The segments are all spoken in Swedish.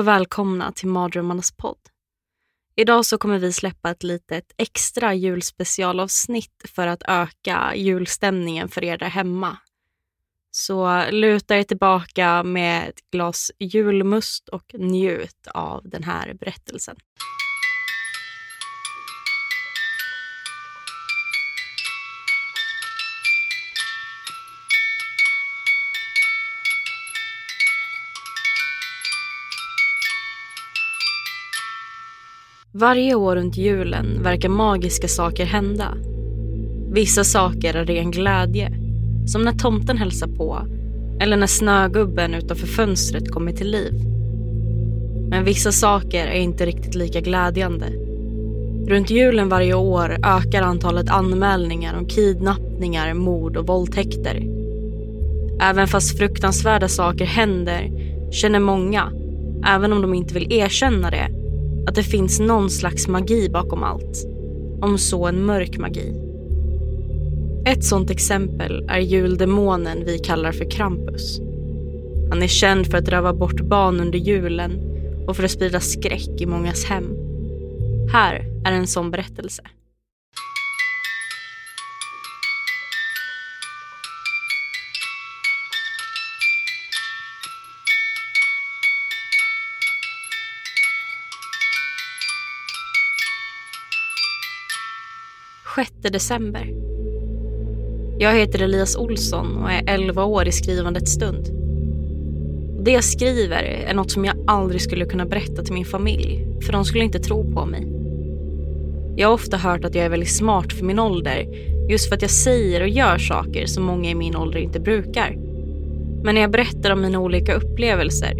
Och välkomna till Mardrömmarnas podd. Idag så kommer vi släppa ett litet extra julspecialavsnitt för att öka julstämningen för er där hemma. Så luta er tillbaka med ett glas julmust och njut av den här berättelsen. Varje år runt julen verkar magiska saker hända. Vissa saker är ren glädje, som när tomten hälsar på eller när snögubben utanför fönstret kommer till liv. Men vissa saker är inte riktigt lika glädjande. Runt julen varje år ökar antalet anmälningar om kidnappningar, mord och våldtäkter. Även fast fruktansvärda saker händer känner många, även om de inte vill erkänna det, att det finns någon slags magi bakom allt. Om så en mörk magi. Ett sånt exempel är juldemonen vi kallar för Krampus. Han är känd för att röva bort barn under julen och för att sprida skräck i mångas hem. Här är en sån berättelse. 6 december. Jag heter Elias Olsson och är 11 år i skrivandets stund. Det jag skriver är något som jag aldrig skulle kunna berätta till min familj, för de skulle inte tro på mig. Jag har ofta hört att jag är väldigt smart för min ålder, just för att jag säger och gör saker som många i min ålder inte brukar. Men när jag berättar om mina olika upplevelser,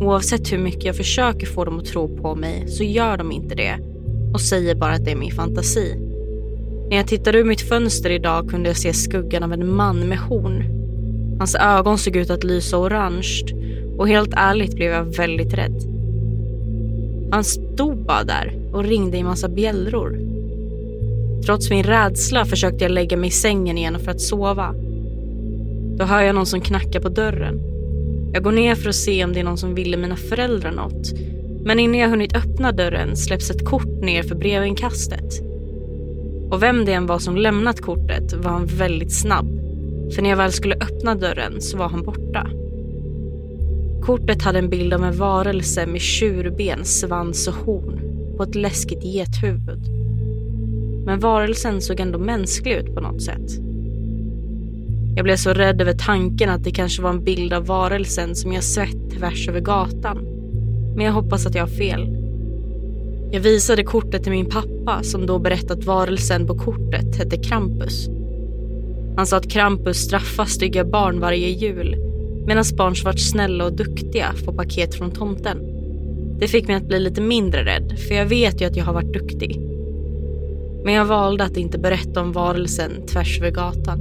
oavsett hur mycket jag försöker få dem att tro på mig, så gör de inte det och säger bara att det är min fantasi. När jag tittade ur mitt fönster idag kunde jag se skuggan av en man med horn. Hans ögon såg ut att lysa orange och helt ärligt blev jag väldigt rädd. Han stod bara där och ringde i massa bjällror. Trots min rädsla försökte jag lägga mig i sängen igen för att sova. Då hör jag någon som knackar på dörren. Jag går ner för att se om det är någon som ville mina föräldrar något. Men innan jag hunnit öppna dörren släpps ett kort ner för brevinkastet. Och vem det än var som lämnat kortet var han väldigt snabb. För när jag väl skulle öppna dörren så var han borta. Kortet hade en bild av en varelse med tjurben, svans och horn på ett läskigt gethuvud. Men varelsen såg ändå mänsklig ut på något sätt. Jag blev så rädd över tanken att det kanske var en bild av varelsen som jag sett tvärs över gatan. Men jag hoppas att jag har fel. Jag visade kortet till min pappa som då berättat varelsen på kortet hette Krampus. Han sa att Krampus straffar stygga barn varje jul medan barn som varit snälla och duktiga får paket från tomten. Det fick mig att bli lite mindre rädd för jag vet ju att jag har varit duktig. Men jag valde att inte berätta om varelsen tvärs över gatan.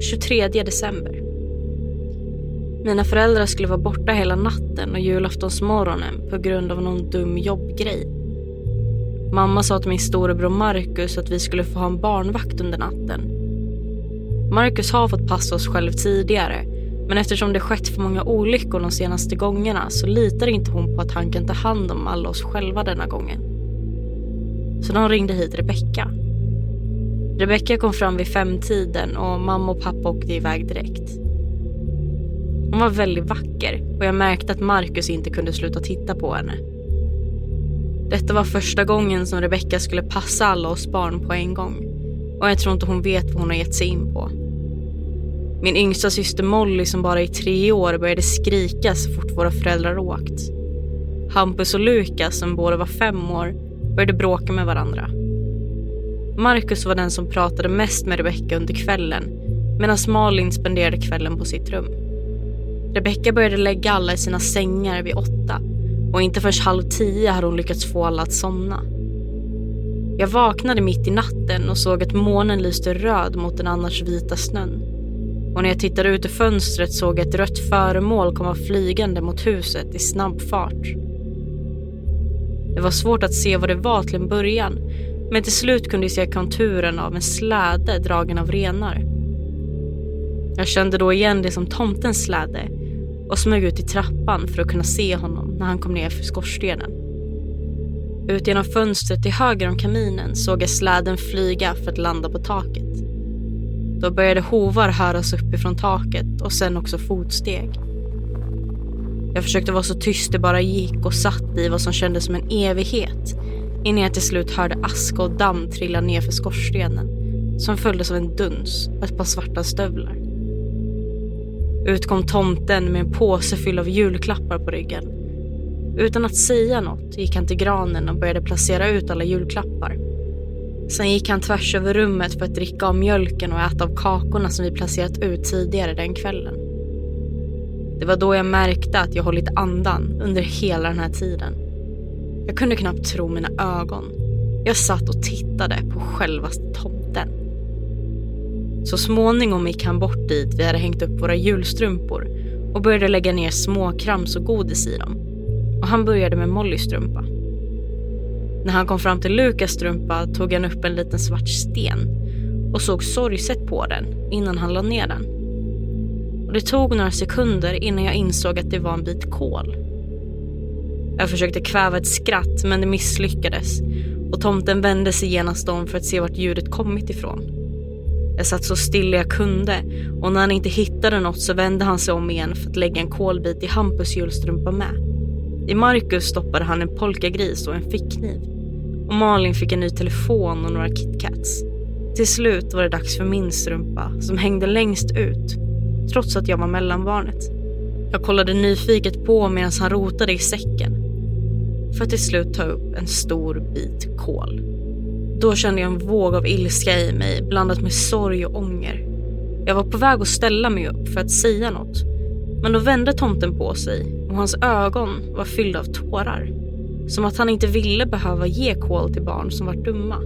23 december. Mina föräldrar skulle vara borta hela natten och julaftonsmorgonen på grund av någon dum jobbgrej. Mamma sa till min storebror Marcus att vi skulle få ha en barnvakt under natten. Marcus har fått passa oss själv tidigare men eftersom det skett för många olyckor de senaste gångerna så litar inte hon på att han kan ta hand om alla oss själva denna gången. Så de ringde hit Rebecka. Rebecka kom fram vid femtiden och mamma och pappa åkte iväg direkt. Hon var väldigt vacker och jag märkte att Marcus inte kunde sluta titta på henne. Detta var första gången som Rebecka skulle passa alla oss barn på en gång och jag tror inte hon vet vad hon har gett sig in på. Min yngsta syster Molly som bara är tre år började skrika så fort våra föräldrar åkt. Hampus och Lukas som båda var fem år började bråka med varandra. Marcus var den som pratade mest med Rebecka under kvällen medan Malin spenderade kvällen på sitt rum. Rebecka började lägga alla i sina sängar vid åtta och inte förrän halv tio hade hon lyckats få alla att somna. Jag vaknade mitt i natten och såg att månen lyste röd mot den annars vita snön. Och när jag tittade ut ur fönstret såg jag ett rött föremål komma flygande mot huset i snabb fart. Det var svårt att se vad det var till en början men till slut kunde jag se konturen av en släde dragen av renar. Jag kände då igen det som tomtens släde och smög ut i trappan för att kunna se honom när han kom ner för skorstenen. Ut genom fönstret till höger om kaminen såg jag släden flyga för att landa på taket. Då började hovar höras uppifrån taket och sen också fotsteg. Jag försökte vara så tyst det bara gick och satt i vad som kändes som en evighet innan jag till slut hörde aska och damm trilla ner för skorstenen som följdes av en duns och ett par svarta stövlar. Ut kom tomten med en påse fylld av julklappar på ryggen. Utan att säga något gick han till granen och började placera ut alla julklappar. Sen gick han tvärs över rummet för att dricka av mjölken och äta av kakorna som vi placerat ut tidigare den kvällen. Det var då jag märkte att jag hållit andan under hela den här tiden. Jag kunde knappt tro mina ögon. Jag satt och tittade på självaste tomten. Så småningom gick han bort dit vi hade hängt upp våra julstrumpor och började lägga ner småkrams och godis i dem. Och han började med Mollys strumpa. När han kom fram till Lukas strumpa tog han upp en liten svart sten och såg sorgset på den innan han la ner den. Och det tog några sekunder innan jag insåg att det var en bit kol. Jag försökte kväva ett skratt men det misslyckades och tomten vände sig genast om för att se vart ljudet kommit ifrån. Jag satt så stilla jag kunde och när han inte hittade något så vände han sig om igen för att lägga en kolbit i Hampus julstrumpa med. I Marcus stoppade han en polkagris och en fickkniv. Och Malin fick en ny telefon och några KitKats. Till slut var det dags för min strumpa som hängde längst ut trots att jag var mellanbarnet. Jag kollade nyfiket på medan han rotade i säcken för att till slut ta upp en stor bit kol. Då kände jag en våg av ilska i mig blandat med sorg och ånger. Jag var på väg att ställa mig upp för att säga något. Men då vände tomten på sig och hans ögon var fyllda av tårar. Som att han inte ville behöva ge kol till barn som var dumma.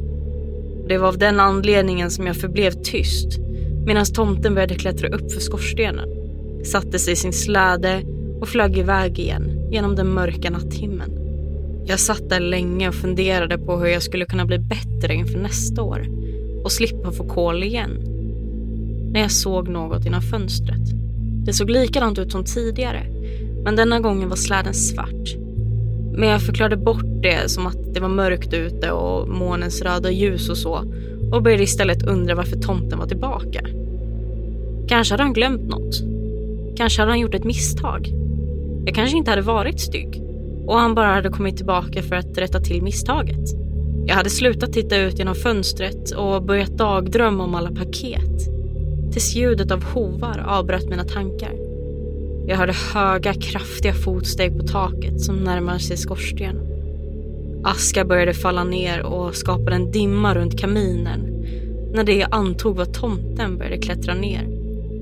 Det var av den anledningen som jag förblev tyst medan tomten började klättra upp för skorstenen, satte sig i sin släde och flög iväg igen genom den mörka natthimlen. Jag satt där länge och funderade på hur jag skulle kunna bli bättre inför nästa år och slippa få kol igen. När jag såg något genom fönstret. Det såg likadant ut som tidigare, men denna gången var släden svart. Men jag förklarade bort det som att det var mörkt ute och månens röda ljus och så och började istället undra varför tomten var tillbaka. Kanske hade han glömt något. Kanske hade han gjort ett misstag. Jag kanske inte hade varit stygg och han bara hade kommit tillbaka för att rätta till misstaget. Jag hade slutat titta ut genom fönstret och börjat dagdrömma om alla paket. Tills ljudet av hovar avbröt mina tankar. Jag hörde höga, kraftiga fotsteg på taket som närmade sig skorstenen. Aska började falla ner och skapade en dimma runt kaminen när det jag antog var tomten började klättra ner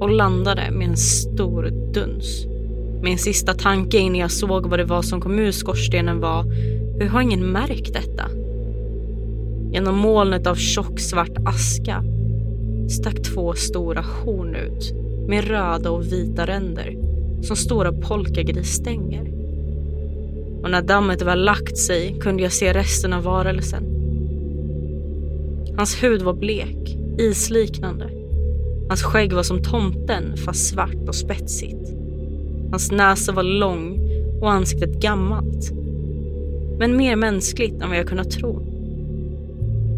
och landade med en stor duns. Min sista tanke innan jag såg vad det var som kom ur skorstenen var, hur har ingen märkt detta? Genom molnet av tjock svart aska stack två stora horn ut med röda och vita ränder som stora polkagrisstänger. Och när dammet var lagt sig kunde jag se resten av varelsen. Hans hud var blek, isliknande. Hans skägg var som tomten fast svart och spetsigt. Hans näsa var lång och ansiktet gammalt. Men mer mänskligt än vad jag kunnat tro.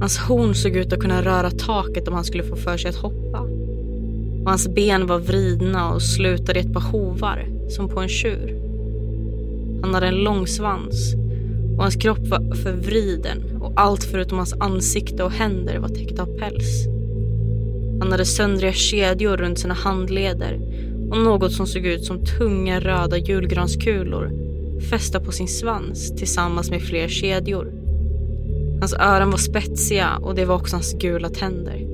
Hans horn såg ut att kunna röra taket om han skulle få för sig att hoppa. Och hans ben var vridna och slutade i ett par hovar, som på en tjur. Han hade en lång svans och hans kropp var förvriden och allt förutom hans ansikte och händer var täckt av päls. Han hade söndriga kedjor runt sina handleder och något som såg ut som tunga röda julgranskulor fästa på sin svans tillsammans med fler kedjor. Hans öron var spetsiga och det var också hans gula tänder.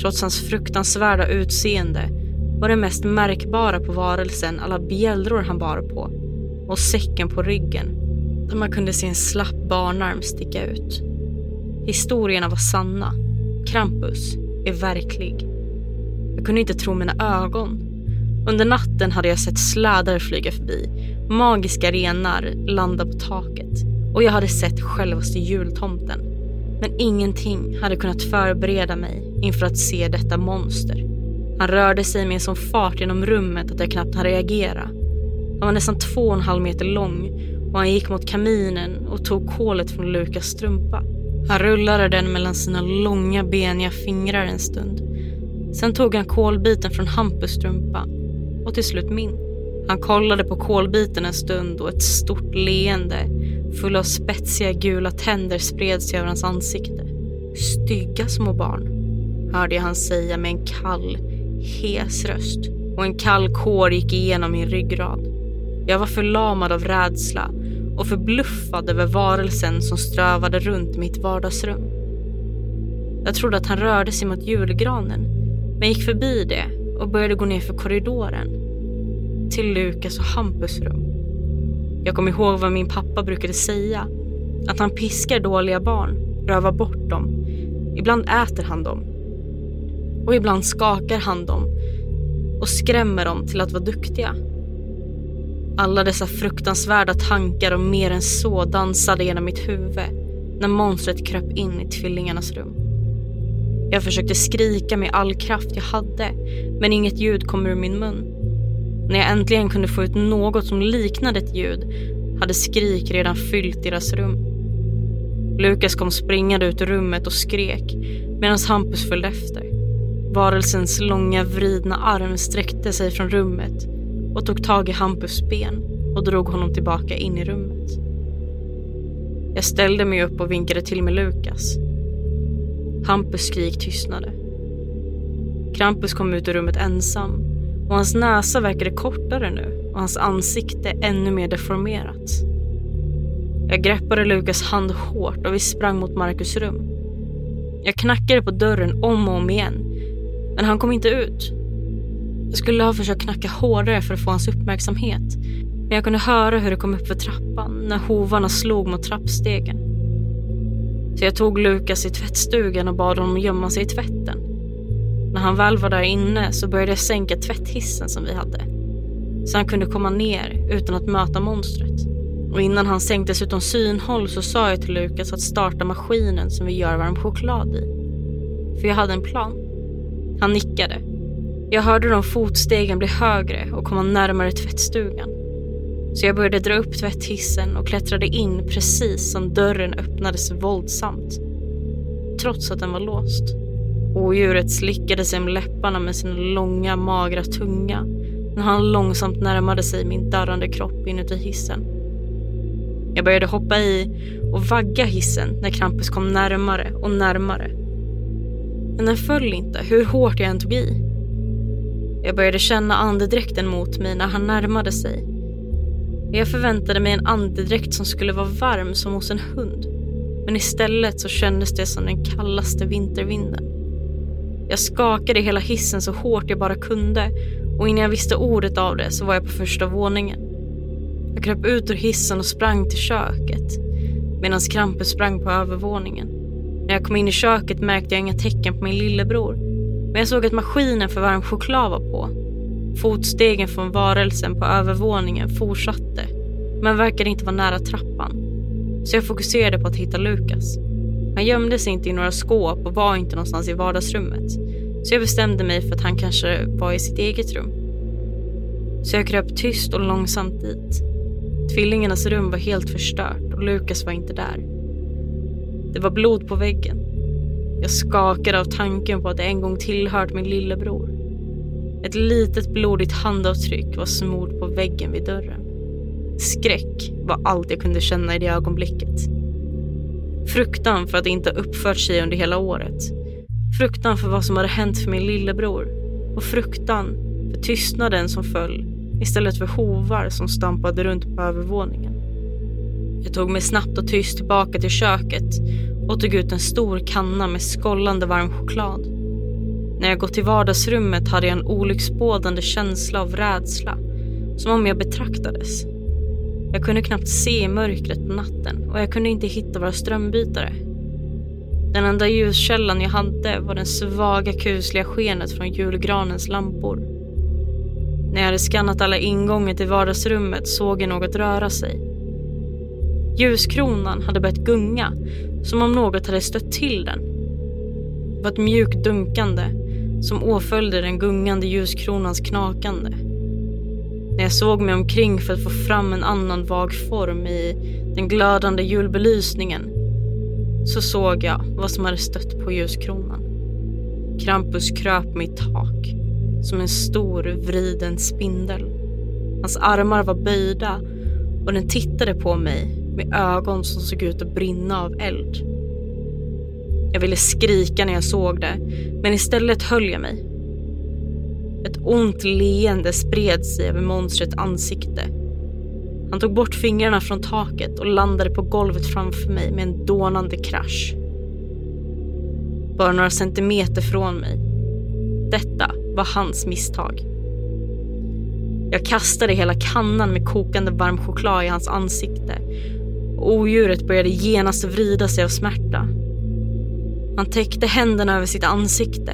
Trots hans fruktansvärda utseende var det mest märkbara på varelsen alla bjällror han bar på och säcken på ryggen där man kunde se en slapp barnarm sticka ut. Historierna var sanna. Krampus är verklig. Jag kunde inte tro mina ögon. Under natten hade jag sett slädar flyga förbi, magiska renar landa på taket och jag hade sett självaste jultomten. Men ingenting hade kunnat förbereda mig inför att se detta monster. Han rörde sig med en sån fart genom rummet att jag knappt hann reagera. Han var nästan två och en halv meter lång och han gick mot kaminen och tog kolet från Lukas strumpa. Han rullade den mellan sina långa beniga fingrar en stund. Sen tog han kolbiten från Hampus strumpa och till slut min. Han kollade på kolbiten en stund och ett stort leende full av spetsiga gula tänder spred sig över hans ansikte. Stygga små barn, hörde jag han säga med en kall, hes röst och en kall kår gick igenom min ryggrad. Jag var förlamad av rädsla och förbluffad över varelsen som strövade runt mitt vardagsrum. Jag trodde att han rörde sig mot julgranen men gick förbi det och började gå ner för korridoren till Lukas och Hampus rum. Jag kom ihåg vad min pappa brukade säga. Att han piskar dåliga barn, rövar bort dem. Ibland äter han dem. Och ibland skakar han dem och skrämmer dem till att vara duktiga. Alla dessa fruktansvärda tankar och mer än så dansade genom mitt huvud när monstret kröp in i tvillingarnas rum. Jag försökte skrika med all kraft jag hade, men inget ljud kom ur min mun. När jag äntligen kunde få ut något som liknade ett ljud hade skrik redan fyllt deras rum. Lukas kom springande ut ur rummet och skrek medan Hampus följde efter. Varelsens långa vridna arm sträckte sig från rummet och tog tag i Hampus ben och drog honom tillbaka in i rummet. Jag ställde mig upp och vinkade till med Lukas. Hampus skrik tystnade. Krampus kom ut ur rummet ensam och hans näsa verkade kortare nu och hans ansikte ännu mer deformerat. Jag greppade Lukas hand hårt och vi sprang mot Markus rum. Jag knackade på dörren om och om igen, men han kom inte ut. Jag skulle ha försökt knacka hårdare för att få hans uppmärksamhet, men jag kunde höra hur det kom upp för trappan när hovarna slog mot trappstegen. Så jag tog Lukas i tvättstugan och bad honom gömma sig i tvätten. När han väl var där inne så började jag sänka tvätthissen som vi hade. Så han kunde komma ner utan att möta monstret. Och innan han sänktes utom synhåll så sa jag till Lukas att starta maskinen som vi gör varm choklad i. För jag hade en plan. Han nickade. Jag hörde de fotstegen bli högre och komma närmare tvättstugan. Så jag började dra upp tvätthissen och klättrade in precis som dörren öppnades våldsamt. Trots att den var låst. Odjuret slickade sig om läpparna med sin långa magra tunga när han långsamt närmade sig min darrande kropp inuti hissen. Jag började hoppa i och vagga hissen när Krampus kom närmare och närmare. Men den föll inte, hur hårt jag än tog i. Jag började känna andedräkten mot mig när han närmade sig. Jag förväntade mig en andedräkt som skulle vara varm som hos en hund. Men istället så kändes det som den kallaste vintervinden. Jag skakade hela hissen så hårt jag bara kunde och innan jag visste ordet av det så var jag på första våningen. Jag kröp ut ur hissen och sprang till köket medan Krampus sprang på övervåningen. När jag kom in i köket märkte jag inga tecken på min lillebror men jag såg att maskinen för varm choklad var på. Fotstegen från varelsen på övervåningen fortsatte men verkade inte vara nära trappan. Så jag fokuserade på att hitta Lukas. Han gömde sig inte i några skåp och var inte någonstans i vardagsrummet. Så jag bestämde mig för att han kanske var i sitt eget rum. Så jag kröp tyst och långsamt dit. Tvillingarnas rum var helt förstört och Lukas var inte där. Det var blod på väggen. Jag skakade av tanken på att jag en gång tillhört min lillebror. Ett litet blodigt handavtryck var smort på väggen vid dörren. Skräck var allt jag kunde känna i det ögonblicket. Fruktan för att det inte uppfört sig under hela året. Fruktan för vad som hade hänt för min lillebror. Och fruktan för tystnaden som föll istället för hovar som stampade runt på övervåningen. Jag tog mig snabbt och tyst tillbaka till köket och tog ut en stor kanna med skållande varm choklad. När jag gått till vardagsrummet hade jag en olycksbådande känsla av rädsla, som om jag betraktades. Jag kunde knappt se i mörkret på natten och jag kunde inte hitta våra strömbytare. Den enda ljuskällan jag hade var det svaga kusliga skenet från julgranens lampor. När jag hade skannat alla ingångar till vardagsrummet såg jag något röra sig. Ljuskronan hade börjat gunga, som om något hade stött till den. Det var ett mjukt dunkande som åföljde den gungande ljuskronans knakande. När jag såg mig omkring för att få fram en annan vag form i den glödande julbelysningen så såg jag vad som hade stött på ljuskronan. Krampus kröp mitt tak som en stor vriden spindel. Hans armar var böjda och den tittade på mig med ögon som såg ut att brinna av eld. Jag ville skrika när jag såg det, men istället höll jag mig. Ett ont leende spred sig över monstrets ansikte. Han tog bort fingrarna från taket och landade på golvet framför mig med en dånande krasch. Bara några centimeter från mig. Detta var hans misstag. Jag kastade hela kannan med kokande varm choklad i hans ansikte och odjuret började genast vrida sig av smärta. Han täckte händerna över sitt ansikte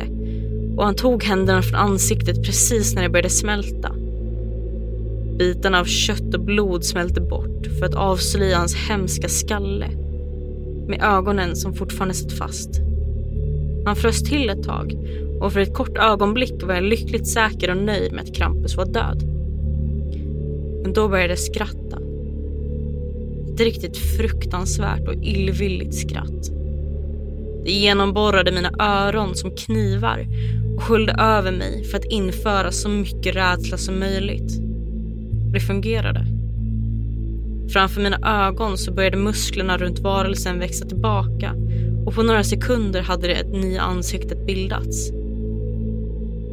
och han tog händerna från ansiktet precis när det började smälta. Bitarna av kött och blod smälte bort för att avslöja hans hemska skalle med ögonen som fortfarande satt fast. Han frös till ett tag och för ett kort ögonblick var jag lyckligt säker och nöjd med att Krampus var död. Men då började jag skratta. Ett riktigt fruktansvärt och illvilligt skratt. Det genomborrade mina öron som knivar och sköljde över mig för att införa så mycket rädsla som möjligt. Det fungerade. Framför mina ögon så började musklerna runt varelsen växa tillbaka och på några sekunder hade det ett nya ansiktet bildats.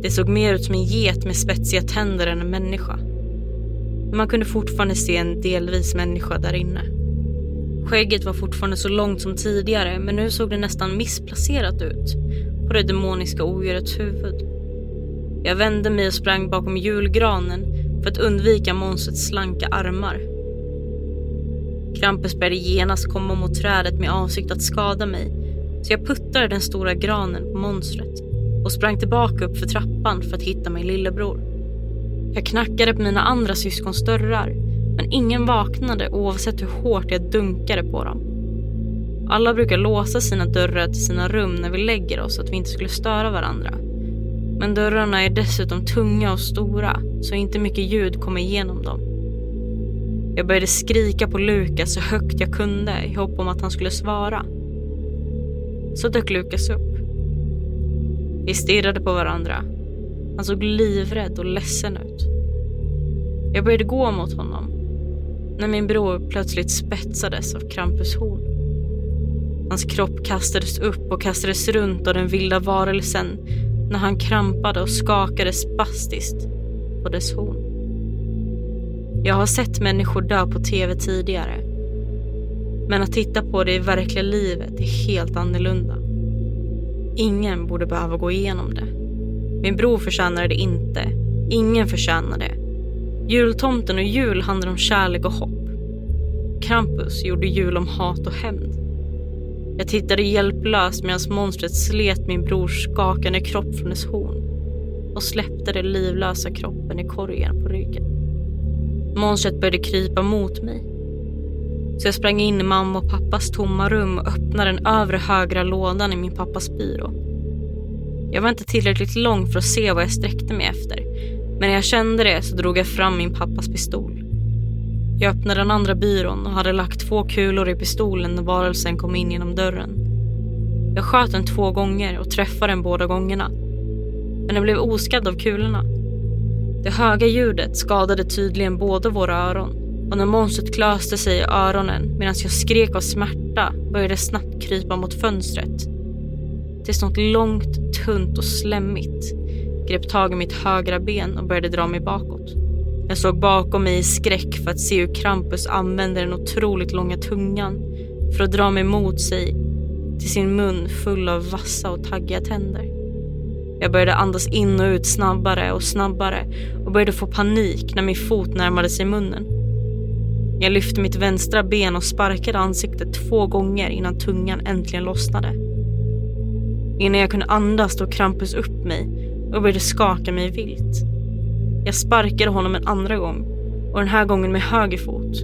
Det såg mer ut som en get med spetsiga tänder än en människa. Men man kunde fortfarande se en delvis människa där inne. Skägget var fortfarande så långt som tidigare men nu såg det nästan missplacerat ut på det demoniska odjurets huvud. Jag vände mig och sprang bakom julgranen för att undvika monstrets slanka armar. Krampus började genast komma mot trädet med avsikt att skada mig så jag puttade den stora granen på monstret och sprang tillbaka upp för trappan för att hitta min lillebror. Jag knackade på mina andra syskons dörrar men ingen vaknade oavsett hur hårt jag dunkade på dem. Alla brukar låsa sina dörrar till sina rum när vi lägger oss så att vi inte skulle störa varandra. Men dörrarna är dessutom tunga och stora så inte mycket ljud kommer igenom dem. Jag började skrika på Lukas så högt jag kunde i hopp om att han skulle svara. Så dök Lukas upp. Vi stirrade på varandra. Han såg livrädd och ledsen ut. Jag började gå mot honom när min bror plötsligt spetsades av Krampus horn. Hans kropp kastades upp och kastades runt av den vilda varelsen när han krampade och skakade spastiskt på dess horn. Jag har sett människor dö på tv tidigare. Men att titta på det i verkliga livet är helt annorlunda. Ingen borde behöva gå igenom det. Min bror förtjänar det inte. Ingen förtjänar det. Jultomten och jul handlar om kärlek och hopp. Krampus gjorde jul om hat och hämnd. Jag tittade hjälplöst medan monstret slet min brors skakande kropp från dess horn och släppte den livlösa kroppen i korgen på ryggen. Monstret började krypa mot mig. Så jag sprang in i mamma och pappas tomma rum och öppnade den övre högra lådan i min pappas byrå. Jag var inte tillräckligt lång för att se vad jag sträckte mig efter men när jag kände det så drog jag fram min pappas pistol. Jag öppnade den andra byrån och hade lagt två kulor i pistolen när varelsen kom in genom dörren. Jag sköt den två gånger och träffade den båda gångerna. Men den blev oskadd av kulorna. Det höga ljudet skadade tydligen båda våra öron och när monstret klöste sig i öronen medan jag skrek av smärta började det snabbt krypa mot fönstret. Tills något långt, tunt och slemmigt grep tag i mitt högra ben och började dra mig bakåt. Jag såg bakom mig i skräck för att se hur Krampus använde den otroligt långa tungan för att dra mig mot sig till sin mun full av vassa och taggiga tänder. Jag började andas in och ut snabbare och snabbare och började få panik när min fot närmade sig munnen. Jag lyfte mitt vänstra ben och sparkade ansiktet två gånger innan tungan äntligen lossnade. Innan jag kunde andas tog Krampus upp mig och började skaka mig vilt. Jag sparkade honom en andra gång och den här gången med höger fot.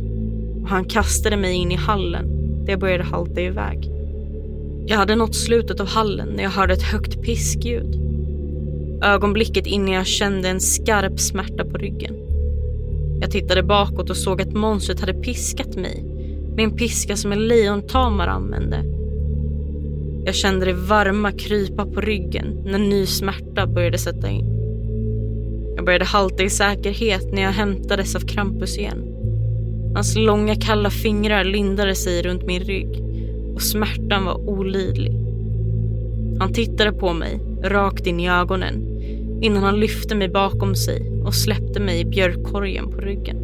Och han kastade mig in i hallen där jag började halta iväg. Jag hade nått slutet av hallen när jag hörde ett högt piskljud. Ögonblicket innan jag kände en skarp smärta på ryggen. Jag tittade bakåt och såg att monstret hade piskat mig med en piska som en lejontamare använde. Jag kände det varma krypa på ryggen när ny smärta började sätta in. Jag började halta i säkerhet när jag hämtades av Krampus igen. Hans långa kalla fingrar lindade sig runt min rygg och smärtan var olidlig. Han tittade på mig, rakt in i ögonen, innan han lyfte mig bakom sig och släppte mig i björkkorgen på ryggen.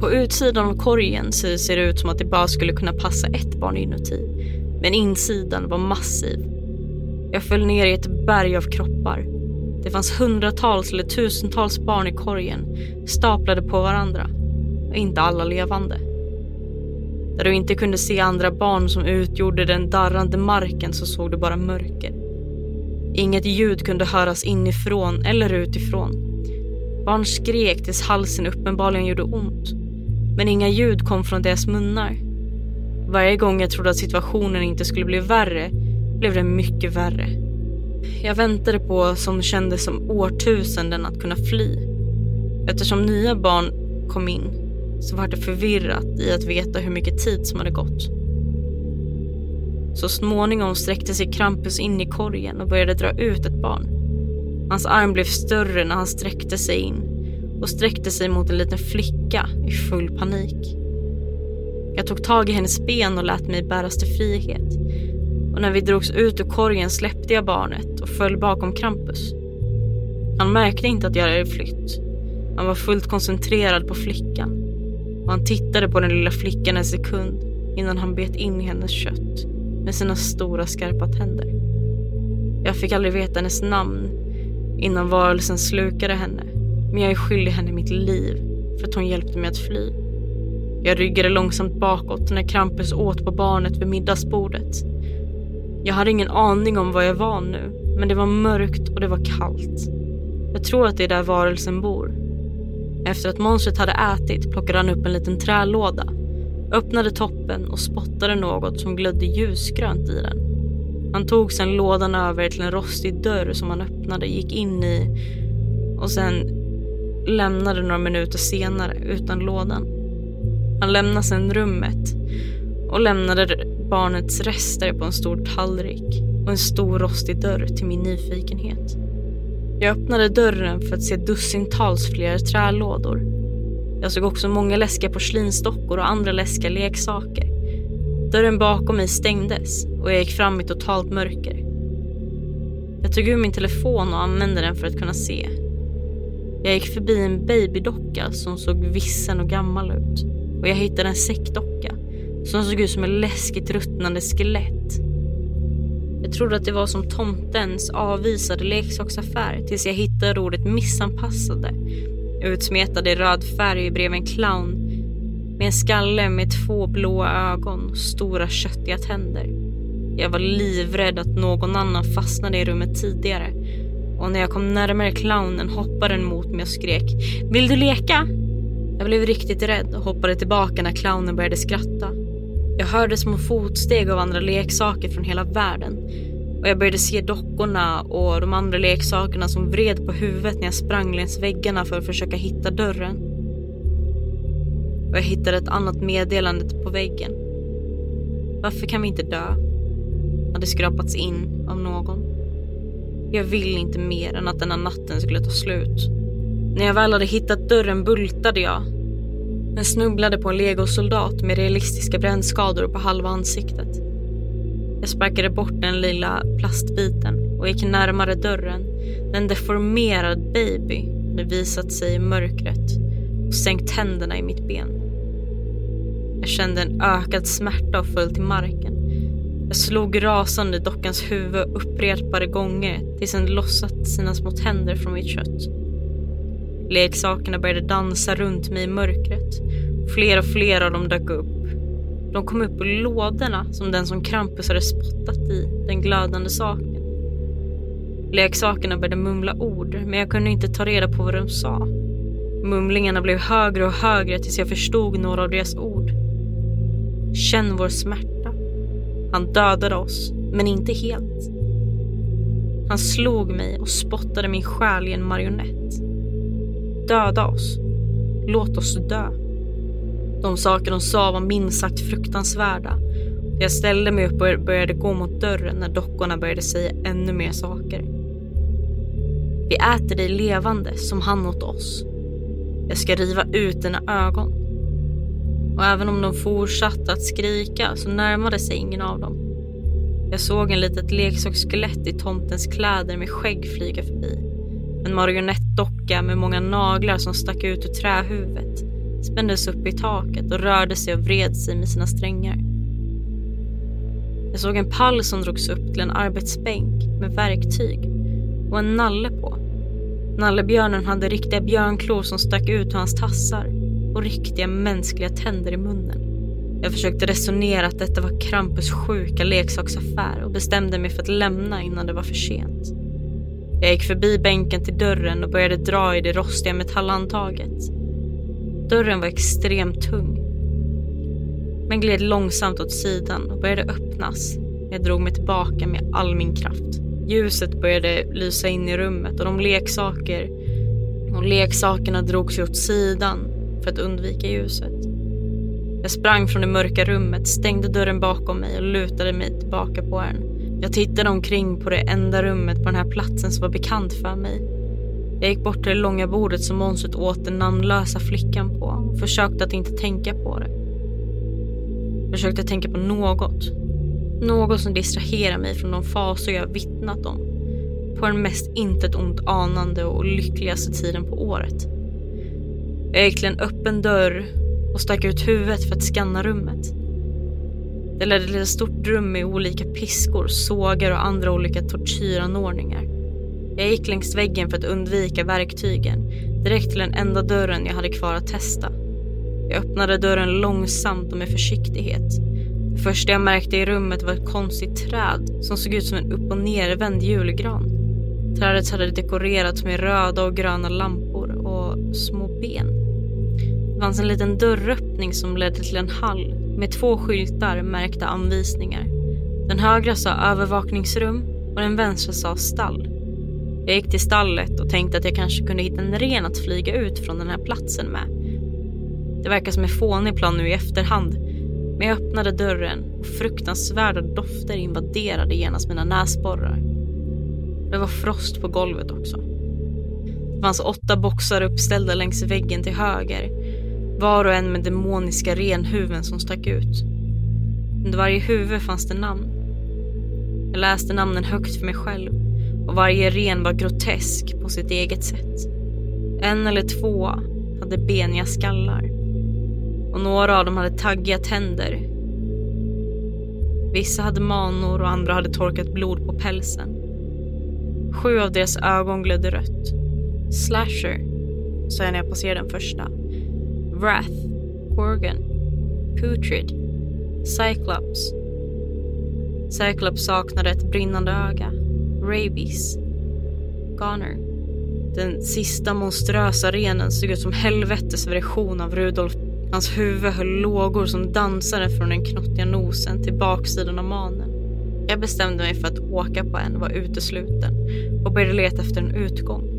På utsidan av korgen ser det ut som att det bara skulle kunna passa ett barn inuti, men insidan var massiv. Jag föll ner i ett berg av kroppar. Det fanns hundratals eller tusentals barn i korgen, staplade på varandra. Och inte alla levande. Där du inte kunde se andra barn som utgjorde den darrande marken så såg du bara mörker. Inget ljud kunde höras inifrån eller utifrån. Barn skrek tills halsen uppenbarligen gjorde ont. Men inga ljud kom från deras munnar. Varje gång jag trodde att situationen inte skulle bli värre blev den mycket värre. Jag väntade på som kändes som årtusenden att kunna fly. Eftersom nya barn kom in så var det förvirrat i att veta hur mycket tid som hade gått. Så småningom sträckte sig Krampus in i korgen och började dra ut ett barn. Hans arm blev större när han sträckte sig in och sträckte sig mot en liten flicka i full panik. Jag tog tag i hennes ben och lät mig bäras till frihet. Och när vi drogs ut ur korgen släppte jag barnet och föll bakom Krampus. Han märkte inte att jag hade flytt. Han var fullt koncentrerad på flickan. Och han tittade på den lilla flickan en sekund innan han bet in i hennes kött med sina stora skarpa tänder. Jag fick aldrig veta hennes namn innan varelsen slukade henne. Men jag är skyldig henne mitt liv för att hon hjälpte mig att fly. Jag ryggade långsamt bakåt när Krampus åt på barnet vid middagsbordet. Jag hade ingen aning om var jag var nu, men det var mörkt och det var kallt. Jag tror att det är där varelsen bor. Efter att monstret hade ätit plockade han upp en liten trälåda, öppnade toppen och spottade något som glödde ljusgrönt i den. Han tog sedan lådan över till en rostig dörr som han öppnade, gick in i och sen lämnade några minuter senare utan lådan. Han lämnade sedan rummet och lämnade barnets rester på en stor tallrik och en stor rostig dörr till min nyfikenhet. Jag öppnade dörren för att se dussintals fler trälådor. Jag såg också många läskiga porslinsdockor och andra läskiga leksaker. Dörren bakom mig stängdes och jag gick fram i totalt mörker. Jag tog ur min telefon och använde den för att kunna se. Jag gick förbi en babydocka som såg vissen och gammal ut och jag hittade en säckdocka som såg ut som ett läskigt ruttnande skelett. Jag trodde att det var som tomtens avvisade leksaksaffär tills jag hittade ordet missanpassade utsmetade i röd färg bredvid en clown med en skalle med två blåa ögon och stora köttiga tänder. Jag var livrädd att någon annan fastnade i rummet tidigare och när jag kom närmare clownen hoppade den mot mig och skrek “Vill du leka?” Jag blev riktigt rädd och hoppade tillbaka när clownen började skratta. Jag hörde små fotsteg av andra leksaker från hela världen och jag började se dockorna och de andra leksakerna som vred på huvudet när jag sprang längs väggarna för att försöka hitta dörren. Och jag hittade ett annat meddelande på väggen. Varför kan vi inte dö? hade skrapats in av någon. Jag vill inte mer än att denna natten skulle ta slut. När jag väl hade hittat dörren bultade jag. Men snubblade på en legosoldat med realistiska brännskador på halva ansiktet. Jag sparkade bort den lilla plastbiten och gick närmare dörren. En deformerad baby hade visat sig i mörkret och sänkt tänderna i mitt ben. Jag kände en ökad smärta och föll till marken. Jag slog rasande dockans huvud upprepade gånger tills den lossat sina små tänder från mitt kött. Leksakerna började dansa runt mig i mörkret. Fler och fler av dem dök upp. De kom upp ur lådorna som den som Krampus hade spottat i, den glödande saken. Leksakerna började mumla ord, men jag kunde inte ta reda på vad de sa. Mumlingarna blev högre och högre tills jag förstod några av deras ord. Känn vår smärta. Han dödade oss, men inte helt. Han slog mig och spottade min själ i en marionett. Döda oss. Låt oss dö. De saker de sa var minst sagt fruktansvärda. Jag ställde mig upp och började gå mot dörren när dockorna började säga ännu mer saker. Vi äter dig levande som han åt oss. Jag ska riva ut dina ögon. Och även om de fortsatte att skrika så närmade sig ingen av dem. Jag såg en litet leksaksskelett i tomtens kläder med skägg flyga förbi. En marionettdocka med många naglar som stack ut ur trähuvudet spändes upp i taket och rörde sig och vred sig med sina strängar. Jag såg en pall som drogs upp till en arbetsbänk med verktyg och en nalle på. Nallebjörnen hade riktiga björnklor som stack ut ur hans tassar och riktiga mänskliga tänder i munnen. Jag försökte resonera att detta var Krampus sjuka leksaksaffär och bestämde mig för att lämna innan det var för sent. Jag gick förbi bänken till dörren och började dra i det rostiga metallhandtaget. Dörren var extremt tung. Men gled långsamt åt sidan och började öppnas. Jag drog mig tillbaka med all min kraft. Ljuset började lysa in i rummet och de leksaker och leksakerna drog sig åt sidan för att undvika ljuset. Jag sprang från det mörka rummet, stängde dörren bakom mig och lutade mig tillbaka på den. Jag tittade omkring på det enda rummet på den här platsen som var bekant för mig. Jag gick bort till det långa bordet som monstret åt den namnlösa flickan på och försökte att inte tänka på det. Jag försökte tänka på något. Något som distraherar mig från de fasor jag vittnat om. På den mest intet ont anande och lyckligaste tiden på året. Jag gick till en öppen dörr och stack ut huvudet för att skanna rummet. Det ledde till ett stort rum med olika piskor, sågar och andra olika tortyranordningar. Jag gick längs väggen för att undvika verktygen, direkt till den enda dörren jag hade kvar att testa. Jag öppnade dörren långsamt och med försiktighet. Det första jag märkte i rummet var ett konstigt träd som såg ut som en upp och nervänd julgran. Trädet hade dekorerats med röda och gröna lampor och små ben. Det fanns en liten dörröppning som ledde till en hall med två skyltar märkta anvisningar. Den högra sa övervakningsrum och den vänstra sa stall. Jag gick till stallet och tänkte att jag kanske kunde hitta en ren att flyga ut från den här platsen med. Det verkar som en fånig plan nu i efterhand. Men jag öppnade dörren och fruktansvärda dofter invaderade genast mina näsborrar. Det var frost på golvet också. Det fanns åtta boxar uppställda längs väggen till höger. Var och en med demoniska renhuven som stack ut. Under varje huvud fanns det namn. Jag läste namnen högt för mig själv och varje ren var grotesk på sitt eget sätt. En eller två hade beniga skallar och några av dem hade taggiga tänder. Vissa hade manor och andra hade torkat blod på pälsen. Sju av deras ögon glödde rött. Slasher, sa jag när jag passerade den första. Wrath, Gorgon, Putrid, Cyclops. Cyclops saknade ett brinnande öga. Rabies. Goner. Den sista monströsa renen såg ut som helvetes version av Rudolf. Hans huvud höll lågor som dansade från den knottiga nosen till baksidan av manen. Jag bestämde mig för att åka på en och var utesluten och började leta efter en utgång.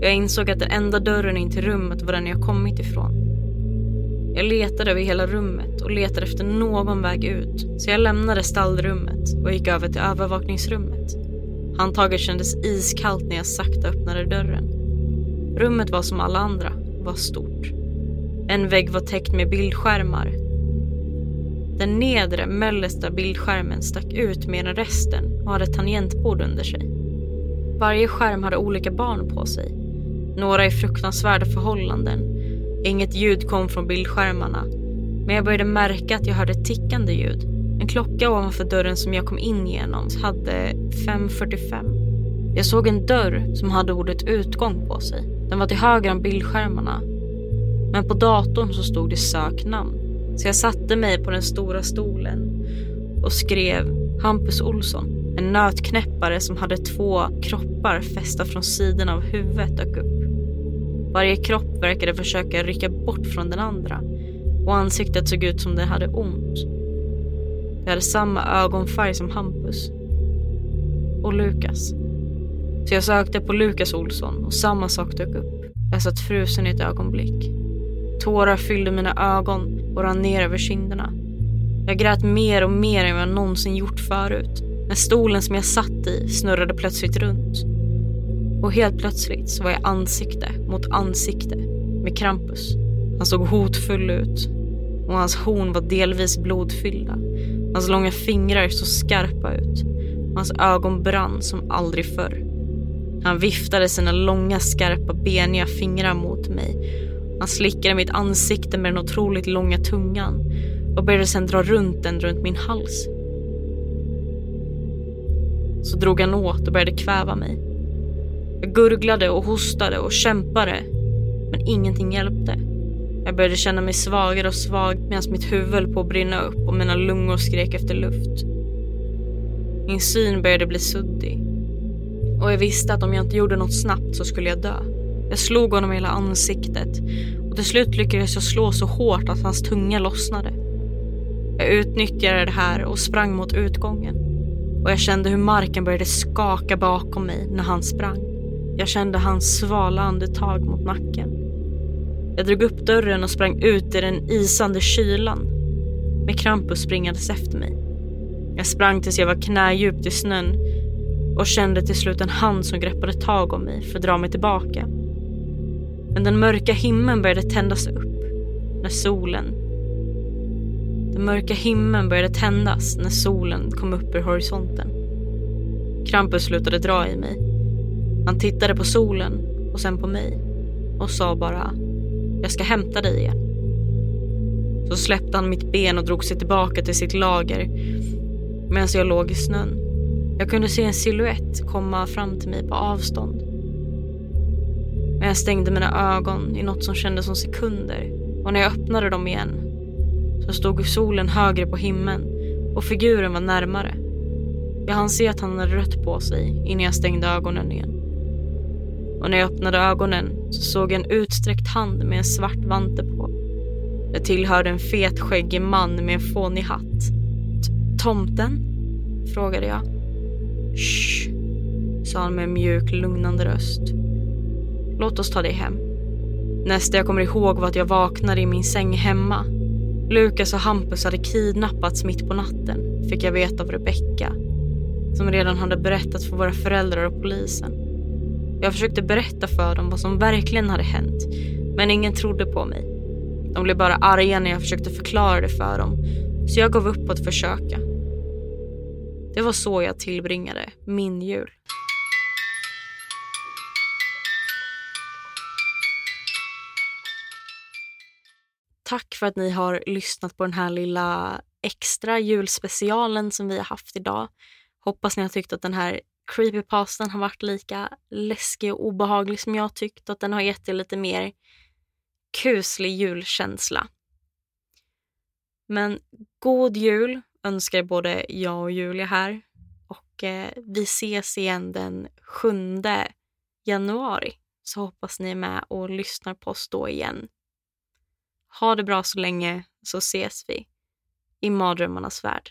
Jag insåg att den enda dörren in till rummet var den jag kommit ifrån. Jag letade över hela rummet och letade efter någon väg ut. Så jag lämnade stallrummet och gick över till övervakningsrummet. Handtaget kändes iskallt när jag sakta öppnade dörren. Rummet var som alla andra, var stort. En vägg var täckt med bildskärmar. Den nedre, mellersta bildskärmen stack ut mer än resten och hade tangentbord under sig. Varje skärm hade olika barn på sig. Några i fruktansvärda förhållanden. Inget ljud kom från bildskärmarna. Men jag började märka att jag hörde tickande ljud. En klocka ovanför dörren som jag kom in genom hade 5.45. Jag såg en dörr som hade ordet utgång på sig. Den var till höger om bildskärmarna. Men på datorn så stod det söknamn. Så jag satte mig på den stora stolen och skrev Hampus Olsson. En nötknäppare som hade två kroppar fästa från sidan av huvudet dök upp. Varje kropp verkade försöka rycka bort från den andra och ansiktet såg ut som det hade ont. Det hade samma ögonfärg som Hampus. Och Lukas. Så jag sökte på Lukas Olsson och samma sak dök upp. Jag satt frusen i ett ögonblick. Tårar fyllde mina ögon och rann ner över kinderna. Jag grät mer och mer än vad jag någonsin gjort förut. När stolen som jag satt i snurrade plötsligt runt. Och helt plötsligt så var jag ansikte mot ansikte med Krampus. Han såg hotfull ut och hans horn var delvis blodfyllda. Hans långa fingrar såg skarpa ut och hans ögon brann som aldrig förr. Han viftade sina långa skarpa beniga fingrar mot mig. Han slickade mitt ansikte med den otroligt långa tungan och började sedan dra runt den runt min hals. Så drog han åt och började kväva mig. Jag gurglade och hostade och kämpade, men ingenting hjälpte. Jag började känna mig svagare och svag medan mitt huvud höll på att brinna upp och mina lungor skrek efter luft. Min syn började bli suddig och jag visste att om jag inte gjorde något snabbt så skulle jag dö. Jag slog honom i hela ansiktet och till slut lyckades jag slå så hårt att hans tunga lossnade. Jag utnyttjade det här och sprang mot utgången och jag kände hur marken började skaka bakom mig när han sprang. Jag kände hans svala andetag mot nacken. Jag drog upp dörren och sprang ut i den isande kylan med Krampus springandes efter mig. Jag sprang tills jag var knädjupt i snön och kände till slut en hand som greppade tag om mig för att dra mig tillbaka. Men den mörka himlen började tändas upp när solen... Den mörka himlen började tändas när solen kom upp ur horisonten. Krampus slutade dra i mig. Han tittade på solen och sen på mig och sa bara jag ska hämta dig igen. Så släppte han mitt ben och drog sig tillbaka till sitt lager medan jag låg i snön. Jag kunde se en siluett komma fram till mig på avstånd. Men jag stängde mina ögon i något som kändes som sekunder och när jag öppnade dem igen så stod solen högre på himlen och figuren var närmare. Jag hann se att han hade rött på sig innan jag stängde ögonen igen. Och när jag öppnade ögonen så såg jag en utsträckt hand med en svart vante på. Det tillhörde en fet skäggig man med en fånig hatt. Tomten? frågade jag. Shh, sa han med en mjuk, lugnande röst. Låt oss ta dig hem. Nästa jag kommer ihåg var att jag vaknade i min säng hemma. Lukas och Hampus hade kidnappats mitt på natten, fick jag veta av Rebecka, som redan hade berättat för våra föräldrar och polisen. Jag försökte berätta för dem vad som verkligen hade hänt, men ingen trodde på mig. De blev bara arga när jag försökte förklara det för dem, så jag gav upp på att försöka. Det var så jag tillbringade min jul. Tack för att ni har lyssnat på den här lilla extra julspecialen som vi har haft idag. Hoppas ni har tyckt att den här creepypastan har varit lika läskig och obehaglig som jag tyckt. Att den har gett dig lite mer kuslig julkänsla. Men god jul önskar både jag och Julia här. Och eh, vi ses igen den 7 januari. Så hoppas ni är med och lyssnar på oss då igen. Ha det bra så länge så ses vi i mardrömmarnas värld.